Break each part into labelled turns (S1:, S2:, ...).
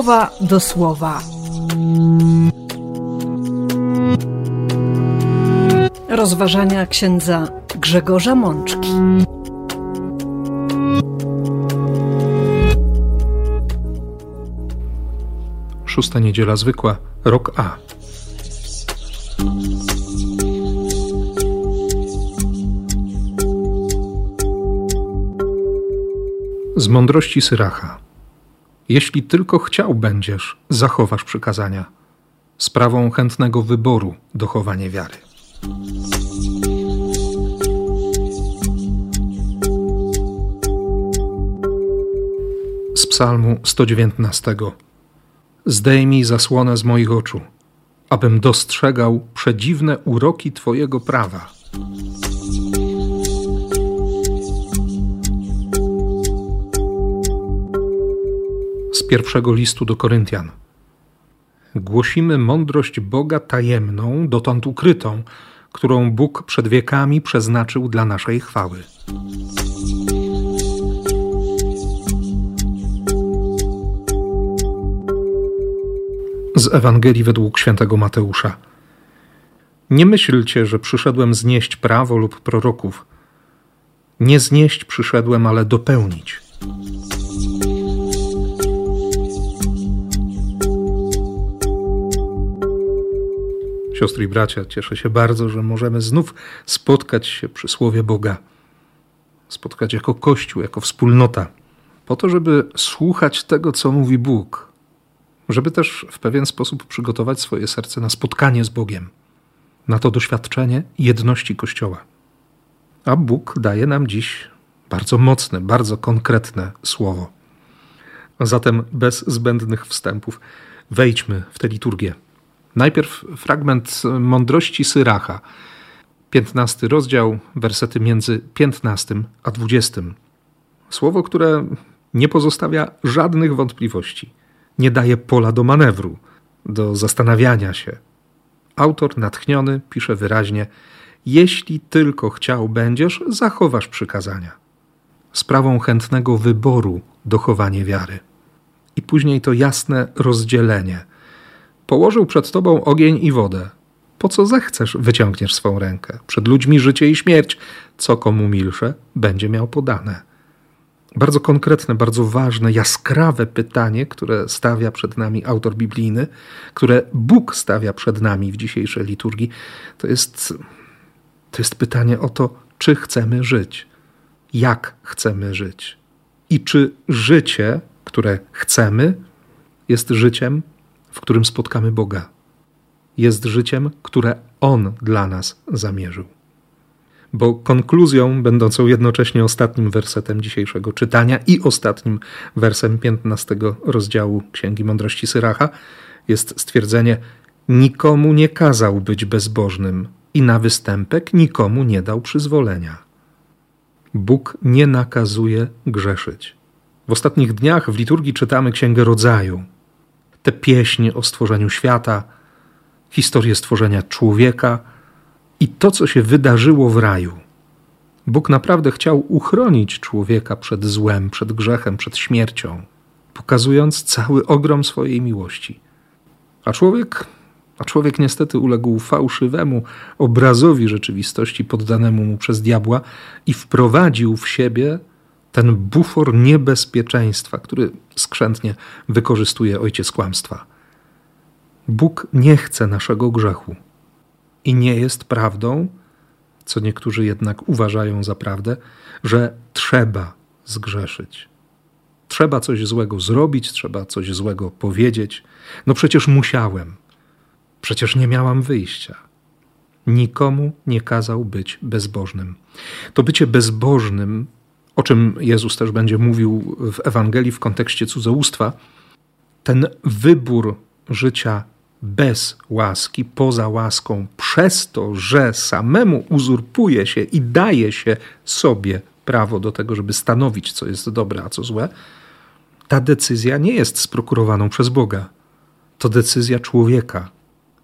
S1: słowa do słowa. Rozważania księdza Grzegorza Mączki.
S2: Szósta niedziela zwykła, rok A. Z mądrości Syracha. Jeśli tylko chciał będziesz, zachowasz przykazania. Sprawą chętnego wyboru dochowanie wiary. Z Psalmu 119. Zdejmij zasłonę z moich oczu, abym dostrzegał przedziwne uroki Twojego prawa. Z pierwszego listu do Koryntian. Głosimy mądrość Boga tajemną, dotąd ukrytą, którą Bóg przed wiekami przeznaczył dla naszej chwały. Z Ewangelii według świętego Mateusza. Nie myślcie, że przyszedłem znieść prawo lub proroków. Nie znieść przyszedłem, ale dopełnić. Siostry i bracia, cieszę się bardzo, że możemy znów spotkać się przy Słowie Boga. Spotkać jako Kościół, jako wspólnota, po to, żeby słuchać tego, co mówi Bóg, żeby też w pewien sposób przygotować swoje serce na spotkanie z Bogiem, na to doświadczenie jedności Kościoła. A Bóg daje nam dziś bardzo mocne, bardzo konkretne słowo. Zatem bez zbędnych wstępów wejdźmy w tę liturgię. Najpierw fragment mądrości Syracha, 15 rozdział, wersety między 15 a 20. Słowo, które nie pozostawia żadnych wątpliwości, nie daje pola do manewru, do zastanawiania się. Autor natchniony pisze wyraźnie: Jeśli tylko chciał będziesz, zachowasz przykazania. Sprawą chętnego wyboru dochowanie wiary. I później to jasne rozdzielenie Położył przed tobą ogień i wodę. Po co zechcesz, wyciągniesz swą rękę. Przed ludźmi życie i śmierć. Co komu milsze, będzie miał podane. Bardzo konkretne, bardzo ważne, jaskrawe pytanie, które stawia przed nami autor biblijny, które Bóg stawia przed nami w dzisiejszej liturgii, to jest, to jest pytanie o to, czy chcemy żyć, jak chcemy żyć i czy życie, które chcemy, jest życiem w którym spotkamy Boga. Jest życiem, które On dla nas zamierzył. Bo konkluzją, będącą jednocześnie ostatnim wersetem dzisiejszego czytania i ostatnim wersem 15 rozdziału Księgi Mądrości Syracha, jest stwierdzenie: Nikomu nie kazał być bezbożnym i na występek nikomu nie dał przyzwolenia. Bóg nie nakazuje grzeszyć. W ostatnich dniach w liturgii czytamy Księgę Rodzaju, te pieśni o stworzeniu świata, historię stworzenia człowieka i to, co się wydarzyło w raju. Bóg naprawdę chciał uchronić człowieka przed złem, przed grzechem, przed śmiercią, pokazując cały ogrom swojej miłości. A człowiek, a człowiek niestety uległ fałszywemu obrazowi rzeczywistości poddanemu mu przez diabła i wprowadził w siebie ten bufor niebezpieczeństwa, który skrzętnie wykorzystuje ojciec kłamstwa. Bóg nie chce naszego grzechu i nie jest prawdą, co niektórzy jednak uważają za prawdę, że trzeba zgrzeszyć. Trzeba coś złego zrobić, trzeba coś złego powiedzieć. No przecież musiałem, przecież nie miałam wyjścia. Nikomu nie kazał być bezbożnym. To bycie bezbożnym o czym Jezus też będzie mówił w Ewangelii w kontekście cudzołóstwa, ten wybór życia bez łaski, poza łaską, przez to, że samemu uzurpuje się i daje się sobie prawo do tego, żeby stanowić, co jest dobre, a co złe, ta decyzja nie jest sprokurowaną przez Boga. To decyzja człowieka,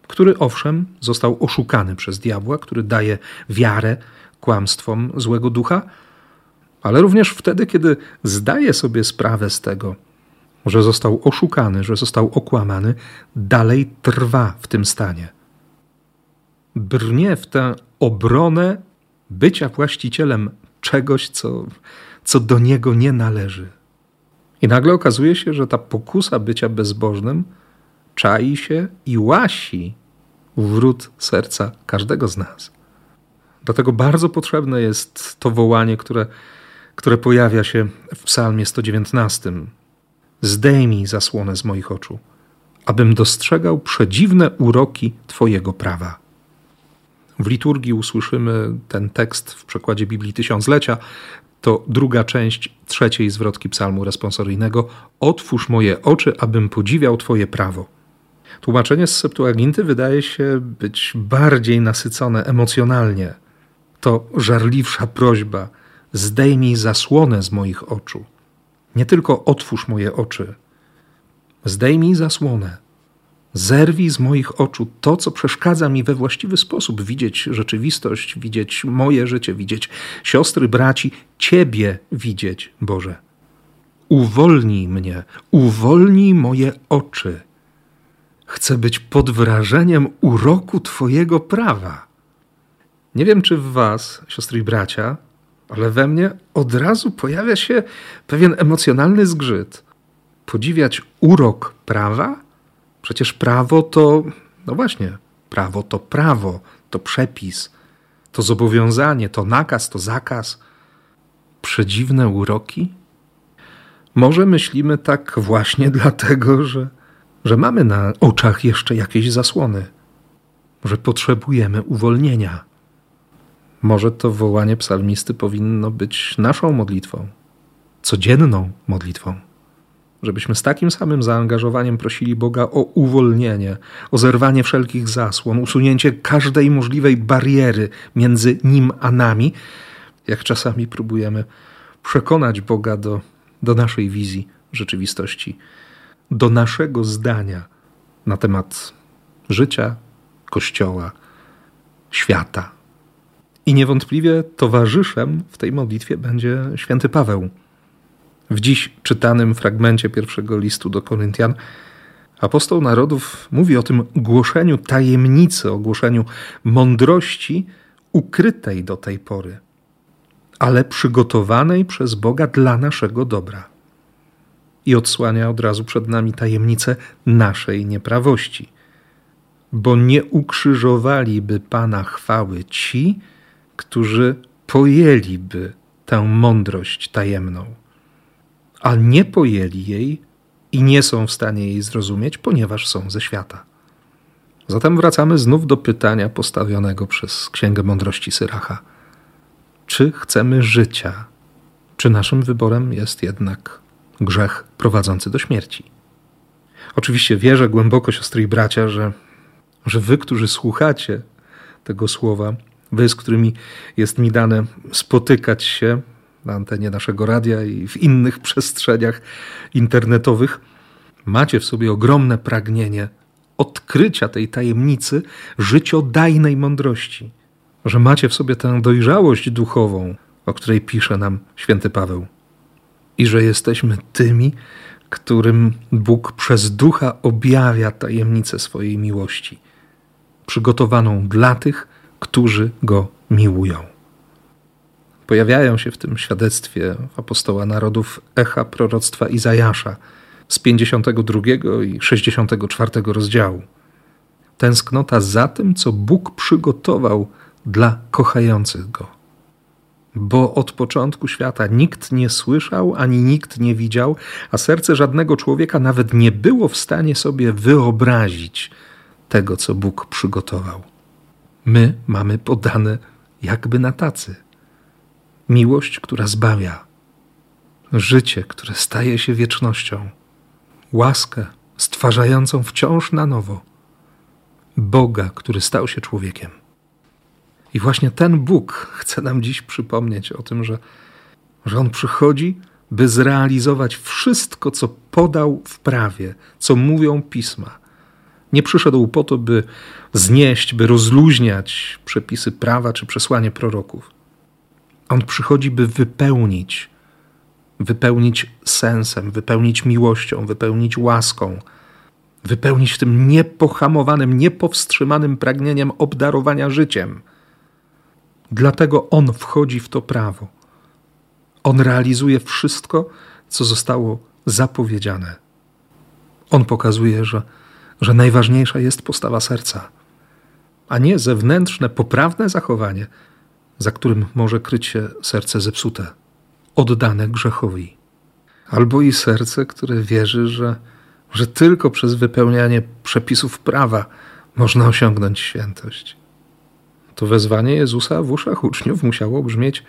S2: który owszem został oszukany przez diabła, który daje wiarę kłamstwom złego ducha, ale również wtedy, kiedy zdaje sobie sprawę z tego, że został oszukany, że został okłamany, dalej trwa w tym stanie. Brnie w tę obronę bycia właścicielem czegoś, co, co do niego nie należy. I nagle okazuje się, że ta pokusa bycia bezbożnym czai się i łasi wrót serca każdego z nas. Dlatego bardzo potrzebne jest to wołanie, które, które pojawia się w Psalmie 119. Zdejmij zasłonę z moich oczu, abym dostrzegał przedziwne uroki Twojego prawa. W liturgii usłyszymy ten tekst w przekładzie Biblii Tysiąclecia. To druga część trzeciej zwrotki psalmu responsoryjnego. Otwórz moje oczy, abym podziwiał Twoje prawo. Tłumaczenie z Septuaginty wydaje się być bardziej nasycone emocjonalnie. To żarliwsza prośba: zdejmij zasłonę z moich oczu. Nie tylko otwórz moje oczy, zdejmij zasłonę. Zerwij z moich oczu to, co przeszkadza mi we właściwy sposób widzieć rzeczywistość, widzieć moje życie, widzieć siostry, braci, Ciebie widzieć, Boże. Uwolnij mnie, uwolnij moje oczy. Chcę być pod wrażeniem uroku Twojego prawa. Nie wiem, czy w Was, siostry i bracia, ale we mnie od razu pojawia się pewien emocjonalny zgrzyt. Podziwiać urok prawa? Przecież prawo to, no właśnie, prawo to prawo, to przepis, to zobowiązanie, to nakaz, to zakaz. Przedziwne uroki? Może myślimy tak właśnie dlatego, że, że mamy na oczach jeszcze jakieś zasłony, że potrzebujemy uwolnienia. Może to wołanie psalmisty powinno być naszą modlitwą, codzienną modlitwą żebyśmy z takim samym zaangażowaniem prosili Boga o uwolnienie, o zerwanie wszelkich zasłon, usunięcie każdej możliwej bariery między Nim a nami, jak czasami próbujemy przekonać Boga do, do naszej wizji rzeczywistości, do naszego zdania na temat życia, Kościoła, świata. I niewątpliwie towarzyszem w tej modlitwie będzie święty Paweł w dziś czytanym fragmencie pierwszego listu do Koryntian apostoł narodów mówi o tym głoszeniu tajemnicy, o głoszeniu mądrości ukrytej do tej pory, ale przygotowanej przez Boga dla naszego dobra. I odsłania od razu przed nami tajemnicę naszej nieprawości. Bo nie ukrzyżowaliby Pana chwały ci, którzy pojęliby tę mądrość tajemną a nie pojęli jej i nie są w stanie jej zrozumieć, ponieważ są ze świata. Zatem wracamy znów do pytania postawionego przez Księgę Mądrości Syracha. Czy chcemy życia? Czy naszym wyborem jest jednak grzech prowadzący do śmierci? Oczywiście wierzę głęboko, siostry i bracia, że, że wy, którzy słuchacie tego słowa, wy, z którymi jest mi dane spotykać się na antenie naszego radia i w innych przestrzeniach internetowych, macie w sobie ogromne pragnienie odkrycia tej tajemnicy życiodajnej mądrości, że macie w sobie tę dojrzałość duchową, o której pisze nam święty Paweł, i że jesteśmy tymi, którym Bóg przez ducha objawia tajemnicę swojej miłości, przygotowaną dla tych, którzy go miłują. Pojawiają się w tym świadectwie apostoła narodów echa proroctwa Izajasza z 52 i 64 rozdziału. Tęsknota za tym, co Bóg przygotował dla kochających go. Bo od początku świata nikt nie słyszał ani nikt nie widział, a serce żadnego człowieka nawet nie było w stanie sobie wyobrazić tego, co Bóg przygotował. My mamy podane jakby na tacy miłość, która zbawia, życie, które staje się wiecznością, łaskę stwarzającą wciąż na nowo, Boga, który stał się człowiekiem. I właśnie ten Bóg chce nam dziś przypomnieć o tym, że, że On przychodzi, by zrealizować wszystko, co podał w prawie, co mówią pisma. Nie przyszedł po to, by znieść, by rozluźniać przepisy prawa czy przesłanie proroków. On przychodzi, by wypełnić wypełnić sensem, wypełnić miłością, wypełnić łaską, wypełnić tym niepohamowanym, niepowstrzymanym pragnieniem obdarowania życiem. Dlatego On wchodzi w to prawo. On realizuje wszystko, co zostało zapowiedziane. On pokazuje, że, że najważniejsza jest postawa serca, a nie zewnętrzne, poprawne zachowanie, za którym może kryć się serce zepsute, oddane grzechowi. Albo i serce, które wierzy, że, że tylko przez wypełnianie przepisów prawa można osiągnąć świętość. To wezwanie Jezusa w uszach uczniów musiało brzmieć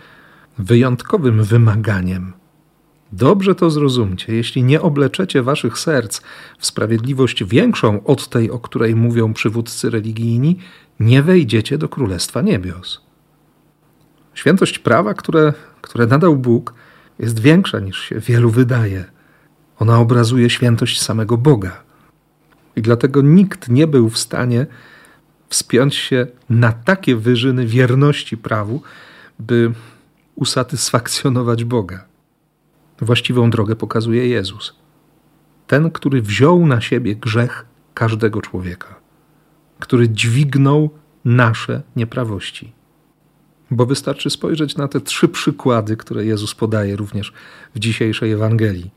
S2: wyjątkowym wymaganiem. Dobrze to zrozumcie, jeśli nie obleczecie waszych serc w sprawiedliwość większą od tej, o której mówią przywódcy religijni, nie wejdziecie do Królestwa Niebios. Świętość prawa, które, które nadał Bóg, jest większa niż się wielu wydaje. Ona obrazuje świętość samego Boga. I dlatego nikt nie był w stanie wspiąć się na takie wyżyny wierności prawu, by usatysfakcjonować Boga. Właściwą drogę pokazuje Jezus. Ten, który wziął na siebie grzech każdego człowieka, który dźwignął nasze nieprawości. Bo wystarczy spojrzeć na te trzy przykłady, które Jezus podaje również w dzisiejszej Ewangelii.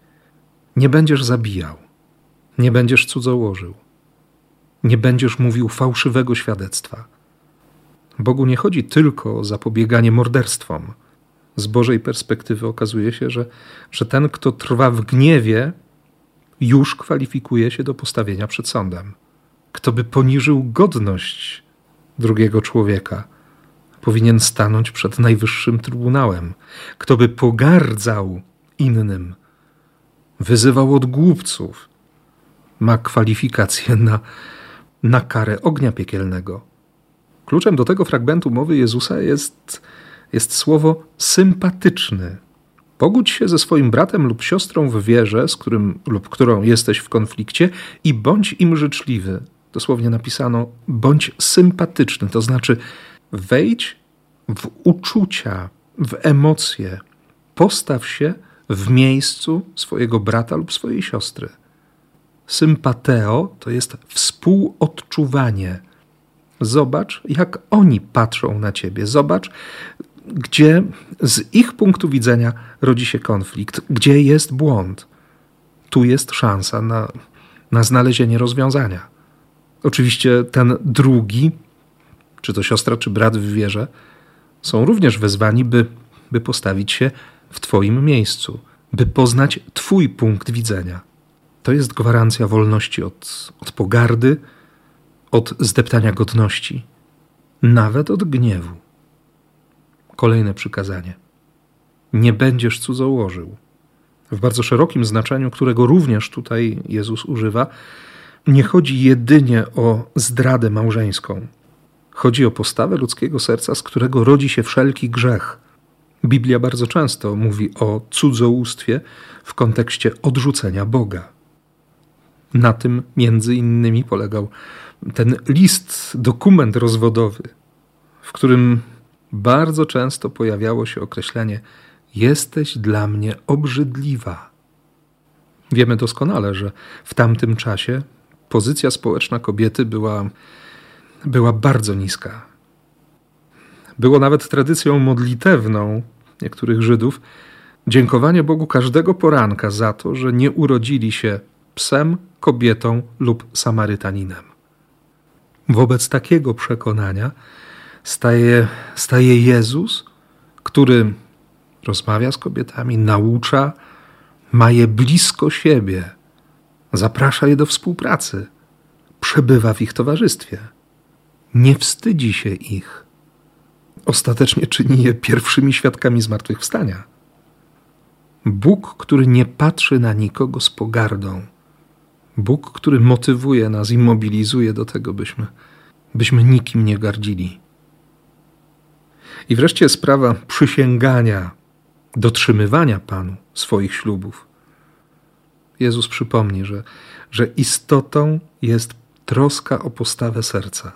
S2: Nie będziesz zabijał, nie będziesz cudzołożył, nie będziesz mówił fałszywego świadectwa. Bogu nie chodzi tylko o zapobieganie morderstwom. Z Bożej perspektywy okazuje się, że, że ten, kto trwa w gniewie, już kwalifikuje się do postawienia przed sądem. Kto by poniżył godność drugiego człowieka, powinien stanąć przed najwyższym trybunałem. Kto by pogardzał innym, wyzywał od głupców, ma kwalifikację na, na karę ognia piekielnego. Kluczem do tego fragmentu mowy Jezusa jest, jest słowo sympatyczny. Pogódź się ze swoim bratem lub siostrą w wierze, z którym lub którą jesteś w konflikcie, i bądź im życzliwy. Dosłownie napisano: bądź sympatyczny, to znaczy wejdź w uczucia, w emocje, postaw się w miejscu swojego brata lub swojej siostry. Sympateo to jest współodczuwanie. Zobacz, jak oni patrzą na ciebie. Zobacz, gdzie z ich punktu widzenia rodzi się konflikt, gdzie jest błąd. Tu jest szansa na, na znalezienie rozwiązania. Oczywiście ten drugi, czy to siostra, czy brat w wierze, są również wezwani, by, by postawić się w Twoim miejscu, by poznać Twój punkt widzenia. To jest gwarancja wolności od, od pogardy, od zdeptania godności, nawet od gniewu. Kolejne przykazanie. Nie będziesz cudzołożył. W bardzo szerokim znaczeniu, którego również tutaj Jezus używa, nie chodzi jedynie o zdradę małżeńską. Chodzi o postawę ludzkiego serca, z którego rodzi się wszelki grzech. Biblia bardzo często mówi o cudzołóstwie w kontekście odrzucenia Boga. Na tym między innymi polegał ten list, dokument rozwodowy, w którym bardzo często pojawiało się określenie: Jesteś dla mnie obrzydliwa. Wiemy doskonale, że w tamtym czasie pozycja społeczna kobiety była, była bardzo niska. Było nawet tradycją modlitewną niektórych Żydów dziękowanie Bogu każdego poranka za to, że nie urodzili się psem, kobietą lub Samarytaninem. Wobec takiego przekonania staje, staje Jezus, który rozmawia z kobietami, naucza, ma je blisko siebie, zaprasza je do współpracy, przebywa w ich towarzystwie, nie wstydzi się ich. Ostatecznie czyni je pierwszymi świadkami zmartwychwstania. Bóg, który nie patrzy na nikogo z pogardą, Bóg, który motywuje nas i mobilizuje do tego, byśmy, byśmy nikim nie gardzili. I wreszcie sprawa przysięgania, dotrzymywania Panu swoich ślubów. Jezus przypomni, że, że istotą jest troska o postawę serca.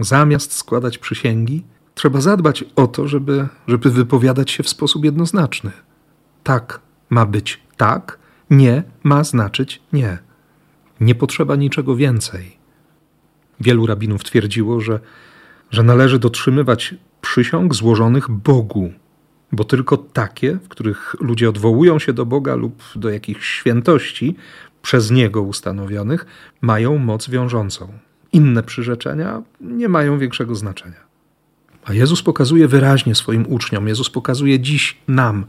S2: Zamiast składać przysięgi, trzeba zadbać o to, żeby, żeby wypowiadać się w sposób jednoznaczny. Tak, ma być tak, nie ma znaczyć nie. Nie potrzeba niczego więcej. Wielu rabinów twierdziło, że, że należy dotrzymywać przysiąg złożonych Bogu, bo tylko takie, w których ludzie odwołują się do Boga lub do jakichś świętości przez Niego ustanowionych, mają moc wiążącą. Inne przyrzeczenia nie mają większego znaczenia. A Jezus pokazuje wyraźnie swoim uczniom, Jezus pokazuje dziś nam,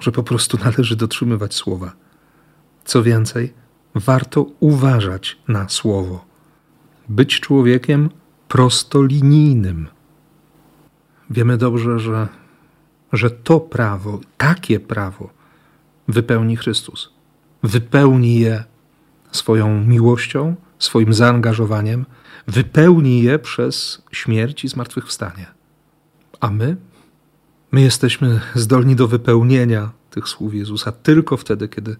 S2: że po prostu należy dotrzymywać słowa. Co więcej, warto uważać na słowo. Być człowiekiem prostolinijnym. Wiemy dobrze, że, że to prawo, takie prawo wypełni Chrystus. Wypełni je swoją miłością, swoim zaangażowaniem, wypełni je przez śmierć i zmartwychwstanie. A my? My jesteśmy zdolni do wypełnienia tych słów Jezusa tylko wtedy, kiedy,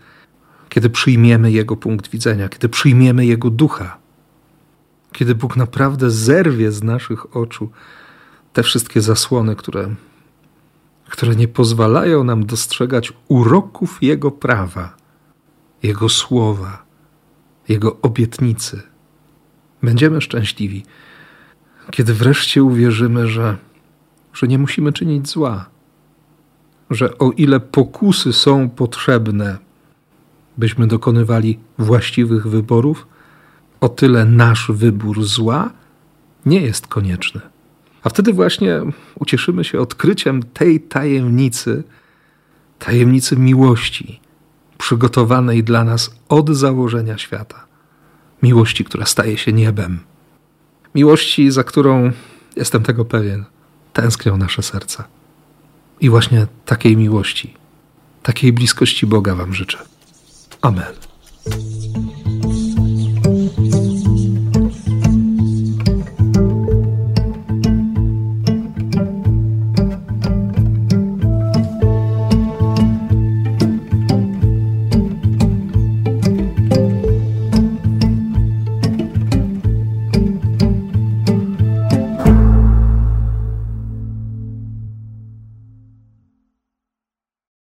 S2: kiedy przyjmiemy Jego punkt widzenia, kiedy przyjmiemy Jego ducha, kiedy Bóg naprawdę zerwie z naszych oczu te wszystkie zasłony, które, które nie pozwalają nam dostrzegać uroków Jego prawa, Jego słowa, Jego obietnicy. Będziemy szczęśliwi, kiedy wreszcie uwierzymy, że, że nie musimy czynić zła, że o ile pokusy są potrzebne, byśmy dokonywali właściwych wyborów, o tyle nasz wybór zła nie jest konieczny. A wtedy właśnie ucieszymy się odkryciem tej tajemnicy, tajemnicy miłości, przygotowanej dla nas od założenia świata. Miłości, która staje się niebem. Miłości, za którą, jestem tego pewien, tęsknią nasze serca. I właśnie takiej miłości, takiej bliskości Boga Wam życzę. Amen.